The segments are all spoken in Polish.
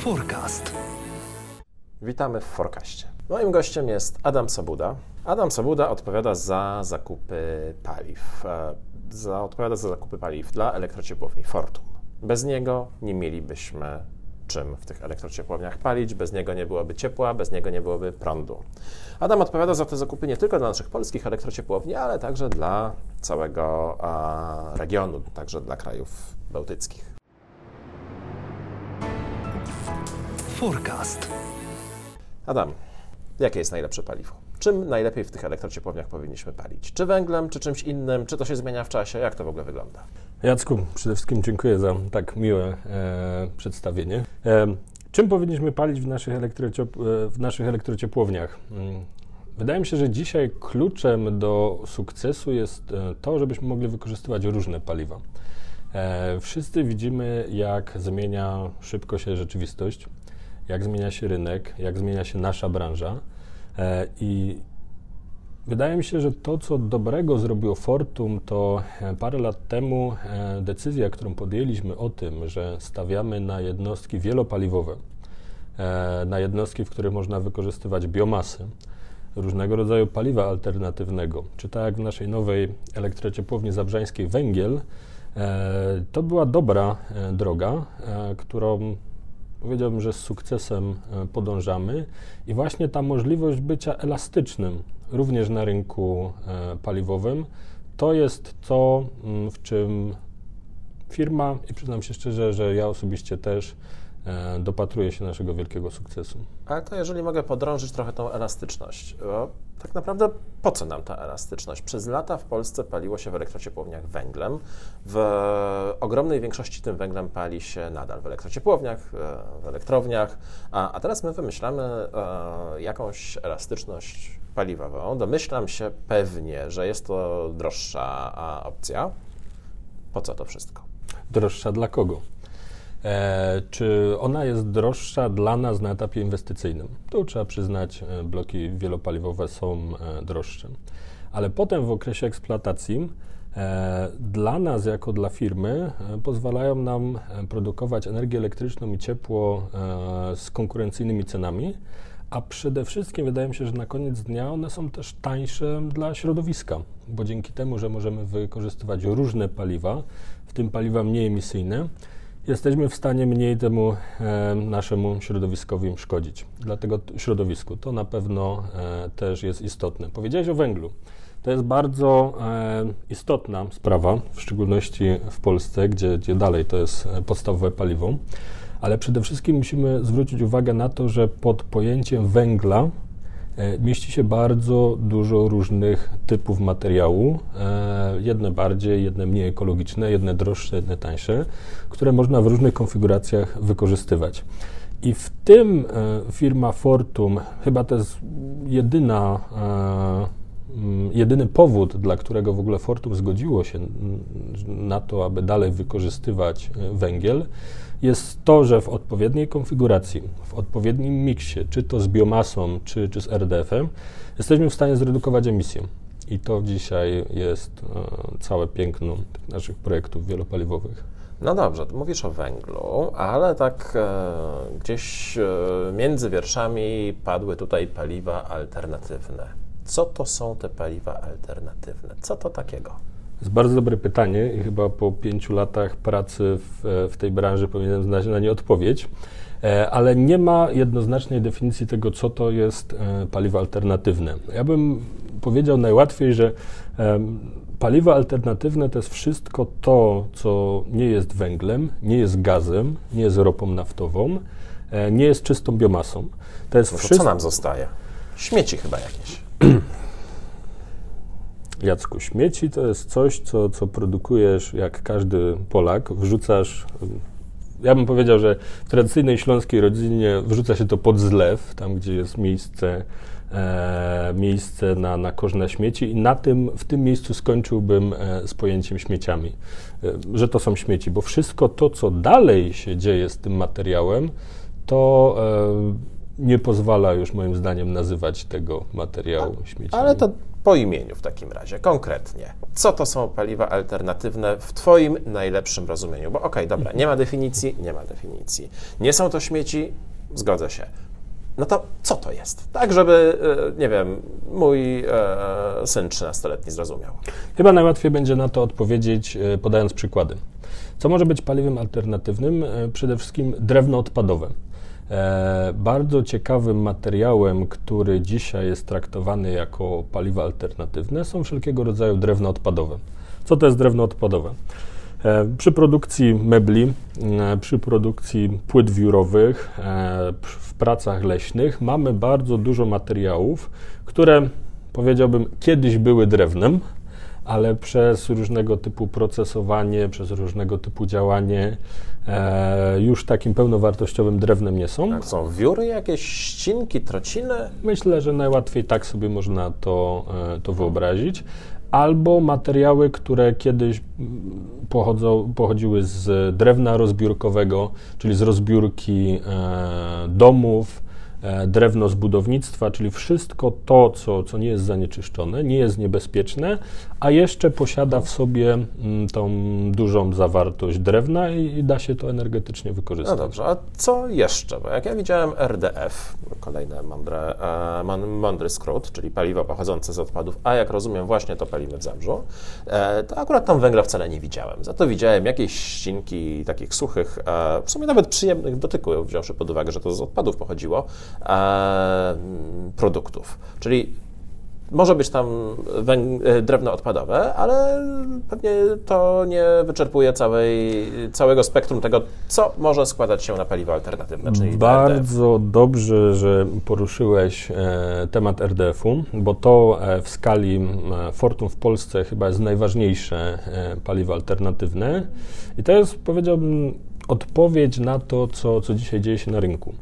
Forecast. Witamy w Forecaście. Moim gościem jest Adam Sabuda. Adam Sabuda odpowiada za zakupy paliw. e, Za, odpowiada za zakupy paliw dla elektrociepłowni Fortum. Bez niego nie mielibyśmy czym w tych elektrociepłowniach palić, bez niego nie byłoby ciepła, bez niego nie byłoby prądu. Adam odpowiada za te zakupy nie tylko dla naszych polskich elektrociepłowni, ale także dla całego a, regionu, także dla krajów bałtyckich. Forecast. Adam, jakie jest najlepsze paliwo? Czym najlepiej w tych elektrociepłowniach powinniśmy palić? Czy węglem, czy czymś innym? Czy to się zmienia w czasie? Jak to w ogóle wygląda? Jacku, przede wszystkim dziękuję za tak miłe e, przedstawienie. E, czym powinniśmy palić w naszych, elektrociep- e, w naszych elektrociepłowniach? Mm, Wydaje mi się, że dzisiaj kluczem do sukcesu jest e, to, żebyśmy mogli wykorzystywać różne paliwa. E, wszyscy widzimy, jak zmienia szybko się rzeczywistość, jak zmienia się rynek, jak zmienia się nasza branża. E, I Wydaje mi się, że to, co dobrego zrobiło Fortum, to e, parę lat temu decyzja, którą podjęliśmy o tym, że stawiamy na jednostki wielopaliwowe, na jednostki, w których można wykorzystywać biomasy, różnego rodzaju paliwa alternatywnego, czy tak jak w naszej nowej elektrociepłowni zabrzańskiej węgiel, to była dobra e, droga, e, którą powiedziałbym, że z sukcesem e, podążamy. I właśnie ta możliwość bycia elastycznym również na rynku e, paliwowym to jest to, mm, w czym firma i przyznam się szczerze, że ja osobiście też e, dopatruję się naszego wielkiego sukcesu. Ale to jeżeli mogę podrążyć trochę tą elastyczność. Bo tak naprawdę po co nam ta elastyczność? Przez lata w Polsce paliło się w elektrociepłowniach węglem. W ogromnej większości tym węglem pali się nadal w elektrociepłowniach, e, w elektrowniach, a, a teraz my wymyślamy e, jakąś elastyczność paliwową. Domyślam się pewnie, że jest to droższa opcja. Po co to wszystko? Droższa dla kogo? E, czy ona jest droższa dla nas na etapie inwestycyjnym? Tu trzeba przyznać, e, bloki wielopaliwowe są e, droższe. Ale potem w okresie eksploatacji dla nas, jako dla firmy, pozwalają nam produkować energię elektryczną i ciepło z konkurencyjnymi cenami, a przede wszystkim wydaje mi się, że na koniec dnia one są też tańsze dla środowiska, bo dzięki temu, że możemy wykorzystywać różne paliwa, w tym paliwa mniej emisyjne, jesteśmy w stanie mniej temu e, naszemu środowiskowi szkodzić. Dlatego środowisku to na pewno e, też jest istotne. Powiedziałeś o węglu. To jest bardzo e, istotna sprawa, w szczególności w Polsce, gdzie, gdzie dalej to jest e, podstawowe paliwo. Ale przede wszystkim musimy zwrócić uwagę na to, że pod pojęciem węgla mieści się bardzo dużo różnych typów materiału. E, jedne bardziej, jedne mniej ekologiczne, jedne droższe, jedne tańsze, które można w różnych konfiguracjach wykorzystywać. I w tym e, firma Fortum, chyba to jest jedyna, e, jedyny powód, dla którego w ogóle Fortum zgodziło się mm, na to, aby dalej wykorzystywać e, węgiel, jest to, że w odpowiedniej konfiguracji, w odpowiednim miksie, czy to z biomasą, czy, czy z RDF-em, jesteśmy w stanie zredukować emisję. I to dzisiaj jest e, całe piękno naszych projektów wielopaliwowych. No dobrze, mówisz o węglu, ale tak e, gdzieś e, między wierszami padły tutaj paliwa alternatywne. Co to są te paliwa alternatywne? Co to takiego? To jest bardzo dobre pytanie i chyba po pięciu latach pracy w, w tej branży powinienem znać na nie odpowiedź, e, ale nie ma jednoznacznej definicji tego, co to jest e, paliwo alternatywne. Ja bym powiedział najłatwiej, że em, paliwa alternatywne to jest wszystko to, co nie jest węglem, nie jest gazem, nie jest ropą naftową, e, nie jest czystą biomasą. To jest No to co wszystko. nam zostaje? Śmieci chyba jakieś. Jacku, śmieci to jest coś, co, co produkujesz jak każdy Polak, wrzucasz. Ja bym powiedział, że w tradycyjnej śląskiej rodzinie wrzuca się to pod zlew, tam gdzie jest miejsce, e, miejsce na, na kosz na śmieci, i na tym, w tym miejscu skończyłbym e, z pojęciem śmieciami, e, że to są śmieci, bo wszystko to, co dalej się dzieje z tym materiałem, to e, nie pozwala już moim zdaniem nazywać tego materiału śmieciami. Ale to po imieniu w takim razie, konkretnie. Co to są paliwa alternatywne w Twoim najlepszym rozumieniu? Bo okej, okay, dobra, nie ma definicji, nie ma definicji. Nie są to śmieci, zgodzę się. No to co to jest? Tak, żeby, e, nie wiem, mój e, syn 13-letni zrozumiał. Chyba najłatwiej będzie na to odpowiedzieć, e, podając przykłady. Co może być paliwem alternatywnym? Przede wszystkim drewno odpadowe. Bardzo ciekawym materiałem, który dzisiaj jest traktowany jako paliwa alternatywne, są wszelkiego rodzaju drewno odpadowe. Co to jest drewno odpadowe? E, przy produkcji mebli, e, przy produkcji płyt wiórowych, e, w pracach leśnych mamy bardzo dużo materiałów, które powiedziałbym kiedyś były drewnem, ale przez różnego typu procesowanie, przez różnego typu działanie już takim pełnowartościowym drewnem nie są. Tak, są wióry, jakieś ścinki, trociny? Myślę, że najłatwiej tak sobie można to, to wyobrazić albo materiały, które kiedyś pochodzą, pochodziły z drewna rozbiórkowego, czyli z rozbiórki e, domów, E, drewno z budownictwa, czyli wszystko to, co, co nie jest zanieczyszczone, nie jest niebezpieczne, a jeszcze posiada w sobie mm, tą dużą zawartość drewna i, i da się to energetycznie wykorzystać. No dobrze, a co jeszcze? Bo jak ja widziałem RDF, kolejny mądre, e, mądry skrót, czyli paliwo pochodzące z odpadów, a jak rozumiem właśnie to palimy w Zabrzu, e, to akurat tam węgla wcale nie widziałem. Za to widziałem jakieś ścinki takich suchych, w sumie nawet przyjemnych w dotyku, wziąwszy pod uwagę, że to z odpadów pochodziło, e, produktów. Czyli może być tam e, drewno odpadowe, ale pewnie to nie wyczerpuje całej, całego spektrum tego, co może składać się na paliwo alternatywne. Czyli Bardzo RDF. dobrze, że poruszyłeś e, temat RDF-u, bo to e, w skali e, Fortum w Polsce chyba jest najważniejsze e, paliwo alternatywne i to jest, powiedziałbym, odpowiedź na to, co, co dzisiaj dzieje się na rynku.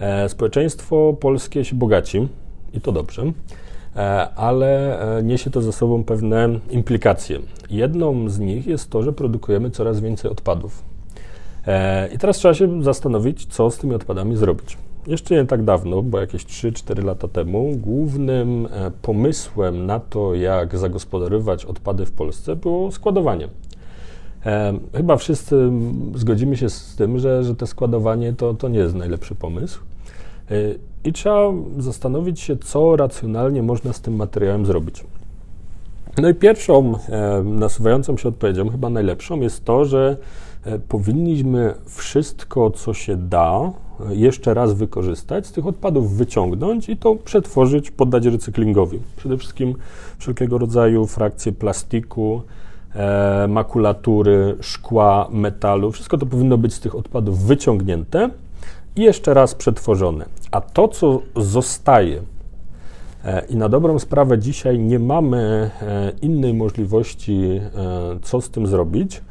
E, społeczeństwo polskie się bogaci i to dobrze, e, ale e, niesie to ze sobą pewne implikacje. Jedną z nich jest to, że produkujemy coraz więcej odpadów. I teraz trzeba się zastanowić, co z tymi odpadami zrobić. Jeszcze nie tak dawno, bo jakieś 3-4 lata temu, głównym pomysłem na to, jak zagospodarowywać odpady w Polsce, było składowanie. Chyba wszyscy zgodzimy się z tym, że, że te składowanie to, to nie jest najlepszy pomysł. E, I trzeba zastanowić się, co racjonalnie można z tym materiałem zrobić. No i pierwszą e, nasuwającą się odpowiedzią, chyba najlepszą, jest to, że e, powinniśmy wszystko, co się da, jeszcze raz wykorzystać, z tych odpadów wyciągnąć i to przetworzyć, poddać recyklingowi. Przede wszystkim wszelkiego rodzaju frakcje plastiku, makulatury, szkła, metalu. Wszystko to powinno być z tych odpadów wyciągnięte i jeszcze raz przetworzone. A to, co zostaje, e, i na dobrą sprawę dzisiaj nie mamy e, innej możliwości, e, co z tym zrobić,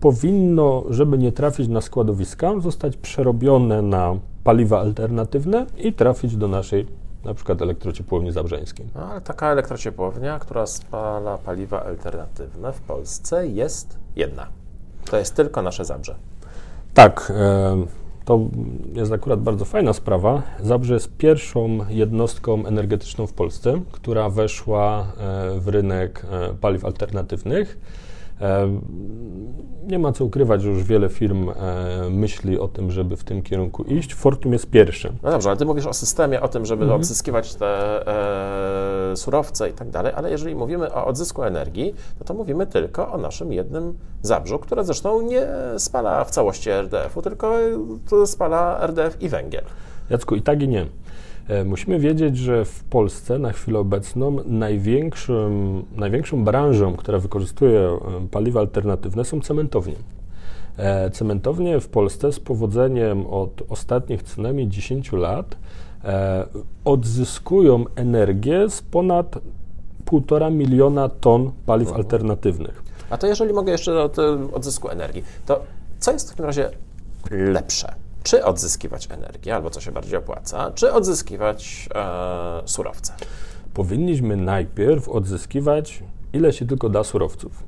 powinno, żeby nie trafić na składowiska, zostać przerobione na paliwa alternatywne i trafić do naszej na przykład elektrociepłowni zabrzeńskiej. No, ale taka elektrociepłownia, która spala paliwa alternatywne w Polsce jest jedna. To jest tylko nasze Zabrze. Tak. To jest akurat bardzo fajna sprawa. Zabrze jest pierwszą jednostką energetyczną w Polsce, która weszła e, w rynek e, paliw alternatywnych. Nie ma co ukrywać, że już wiele firm e, myśli o tym, żeby w tym kierunku iść. Fortum jest pierwszy. No dobrze, ale ty mówisz o systemie, o tym, żeby mhm. odzyskiwać te e, surowce i tak dalej, ale jeżeli mówimy o odzysku energii, no to mówimy tylko o naszym jednym zabrzu, które zresztą nie spala w całości RDF-u, tylko spala RDF i węgiel. Jacku, i tak i nie. E, musimy wiedzieć, że w Polsce na chwilę obecną największym, największą branżą, która wykorzystuje e, paliwa alternatywne są cementownie. E, cementownie w Polsce z powodzeniem od ostatnich co najmniej 10 lat odzyskują energię z ponad 1,5 miliona ton paliw mhm. alternatywnych. A to jeżeli mogę jeszcze o tym odzysku energii, to co jest w takim razie lepsze? Czy odzyskiwać energię, albo co się bardziej opłaca, czy odzyskiwać e, surowce? Powinniśmy najpierw odzyskiwać ile się tylko da surowców.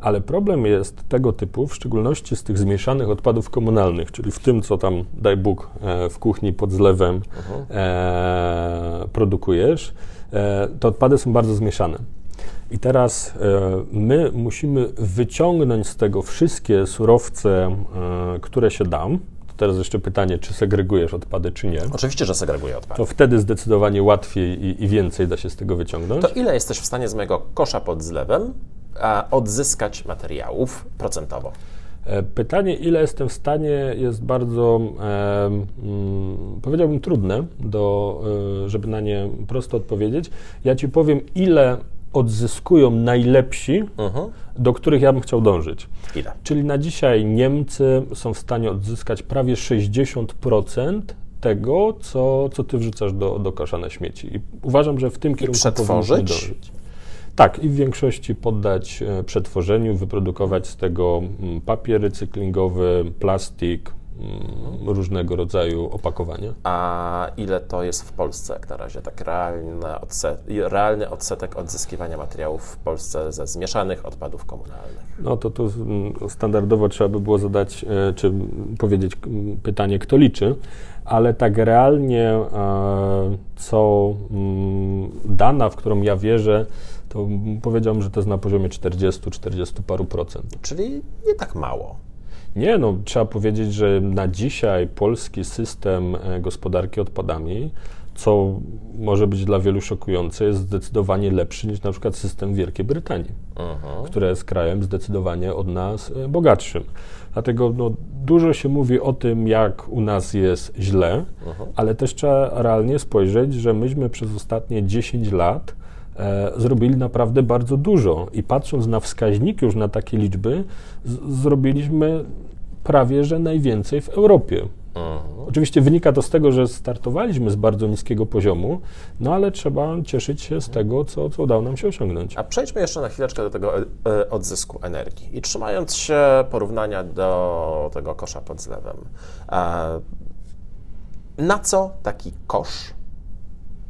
Ale problem jest tego typu, w szczególności z tych zmieszanych odpadów komunalnych, czyli w tym, co tam, daj Bóg, e, w kuchni pod zlewem uh-huh. e, produkujesz, e, te odpady są bardzo zmieszane. I teraz e, my musimy wyciągnąć z tego wszystkie surowce, e, które się da. Teraz jeszcze pytanie, czy segregujesz odpady, czy nie. Oczywiście, że segreguję odpady. To wtedy zdecydowanie łatwiej i, i więcej da się z tego wyciągnąć. To ile jesteś w stanie z mojego kosza pod zlewem odzyskać materiałów procentowo? E, pytanie, ile jestem w stanie, jest bardzo, e, mm, powiedziałbym, trudne, do, e, żeby na nie prosto odpowiedzieć. Ja ci powiem, ile odzyskują najlepsi, uh-huh. do których ja bym chciał dążyć. Ile? Czyli na dzisiaj Niemcy są w stanie odzyskać prawie 60% tego, co, co ty wrzucasz do, do kosza na śmieci. I uważam, że w tym kierunku powinniśmy dążyć. Tak, i w większości poddać e, przetworzeniu, wyprodukować z tego mm, papier recyklingowy, plastik, różnego rodzaju opakowania. A ile to jest w Polsce jak na razie, tak realny, odset, realny odsetek odzyskiwania materiałów w Polsce ze zmieszanych odpadów komunalnych? No to tu mm, standardowo trzeba by było zadać, e, czy powiedzieć pytanie, kto liczy, ale tak realnie e, co dana, w którą ja wierzę, to powiedziałbym, że to jest na poziomie 40-40 paru procent. Czyli nie tak mało. Nie, no trzeba powiedzieć, że na dzisiaj polski system e, gospodarki odpadami, co może być dla wielu szokujące, jest zdecydowanie lepszy niż na przykład system Wielkiej Brytanii, uh-huh. które jest krajem zdecydowanie od nas e, bogatszym. Dlatego no, dużo się mówi o tym, jak u nas jest źle, uh-huh. ale też trzeba realnie spojrzeć, że myśmy przez ostatnie 10 lat zrobili naprawdę bardzo dużo. I patrząc na wskaźniki już na takie liczby, zrobiliśmy prawie że najwięcej w Europie. Mhm. Oczywiście wynika to z tego, że startowaliśmy z bardzo niskiego poziomu, no ale trzeba cieszyć się z tego, co, co udało nam się osiągnąć. A przejdźmy jeszcze na chwileczkę do tego e, odzysku energii. I trzymając się porównania do tego kosza pod zlewem, e, na co taki kosz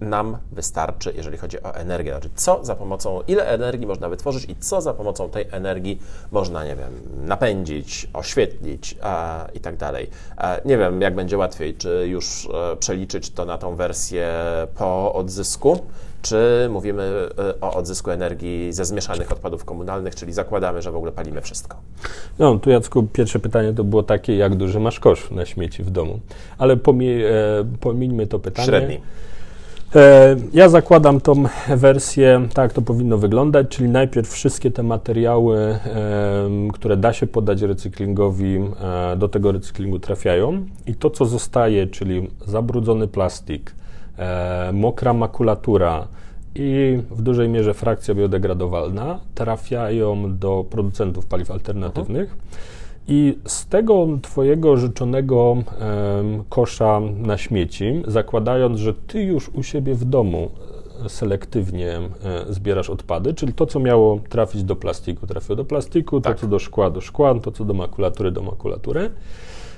nam wystarczy, jeżeli chodzi o energię. Znaczy, co za pomocą, ile energii można wytworzyć i co za pomocą tej energii można, nie wiem, napędzić, oświetlić a, i tak dalej. Nie wiem, jak będzie łatwiej, czy już e, przeliczyć to na tą wersję po odzysku, czy mówimy e, o odzysku energii ze zmieszanych odpadów komunalnych, czyli zakładamy, że w ogóle palimy wszystko? No, tu Jacku, pierwsze pytanie to było takie, jak duży masz kosz na śmieci w domu? Ale pomij, e, pomijmy to pytanie. Średni. E, ja zakładam tą wersję, tak to powinno wyglądać, czyli najpierw wszystkie te materiały, które da się podać recyklingowi, e, do tego recyklingu trafiają i to, co zostaje, czyli zabrudzony plastik, e, mokra makulatura i w dużej mierze frakcja biodegradowalna, trafiają do producentów paliw alternatywnych. I z tego Twojego życzonego kosza na śmieci, zakładając, że Ty już u siebie w domu e, selektywnie e, zbierasz odpady, czyli to, co miało trafić do plastiku, trafiło do plastiku, tak. to, co do szkła, do szkła, to, co do makulatury, do makulatury.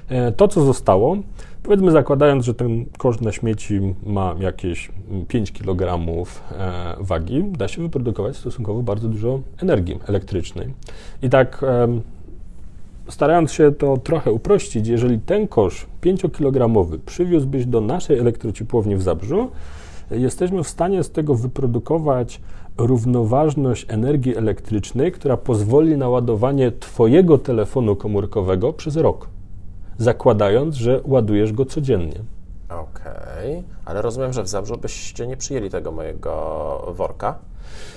E, to, co zostało, powiedzmy zakładając, że ten koszt na śmieci ma jakieś 5 kg wagi, da się wyprodukować stosunkowo bardzo dużo energii elektrycznej. I tak starając się to trochę uprościć, jeżeli ten kosz 5-kilogramowy przywiózłbyś do naszej elektrociepłowni w Zabrzu, jesteśmy w stanie z tego wyprodukować równoważność energii elektrycznej, która pozwoli na ładowanie Twojego telefonu komórkowego przez rok, zakładając, że ładujesz go codziennie. Okej, okay. ale rozumiem, że w Zabrzu byście nie przyjęli tego mojego worka.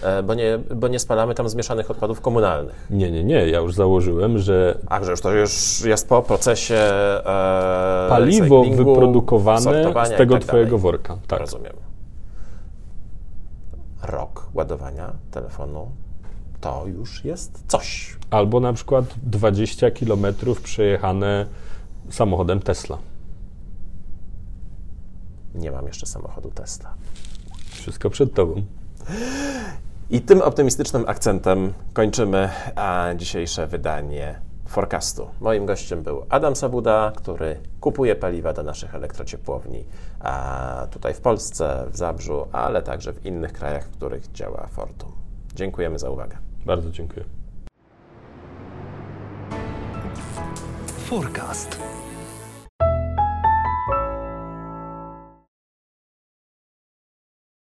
E, bo nie, bo nie spalamy tam zmieszanych odpadów komunalnych. Nie, nie, nie. Ja już założyłem, że. A, że już to już jest po procesie. E, paliwo wyprodukowane z tego tak Twojego dalej. worka. Tak. Rozumiem. Rok ładowania telefonu to już jest coś. Albo na przykład 20 kilometrów przejechane samochodem Tesla. Nie mam jeszcze samochodu Tesla. Wszystko przed Tobą. I tym optymistycznym akcentem kończymy dzisiejsze wydanie Forecastu. Moim gościem był Adam Sabuda, który kupuje paliwa do naszych elektrociepłowni a tutaj w Polsce, w Zabrzu, ale także w innych krajach, w których działa Fortum. Dziękujemy za uwagę. Bardzo dziękuję. Forecast.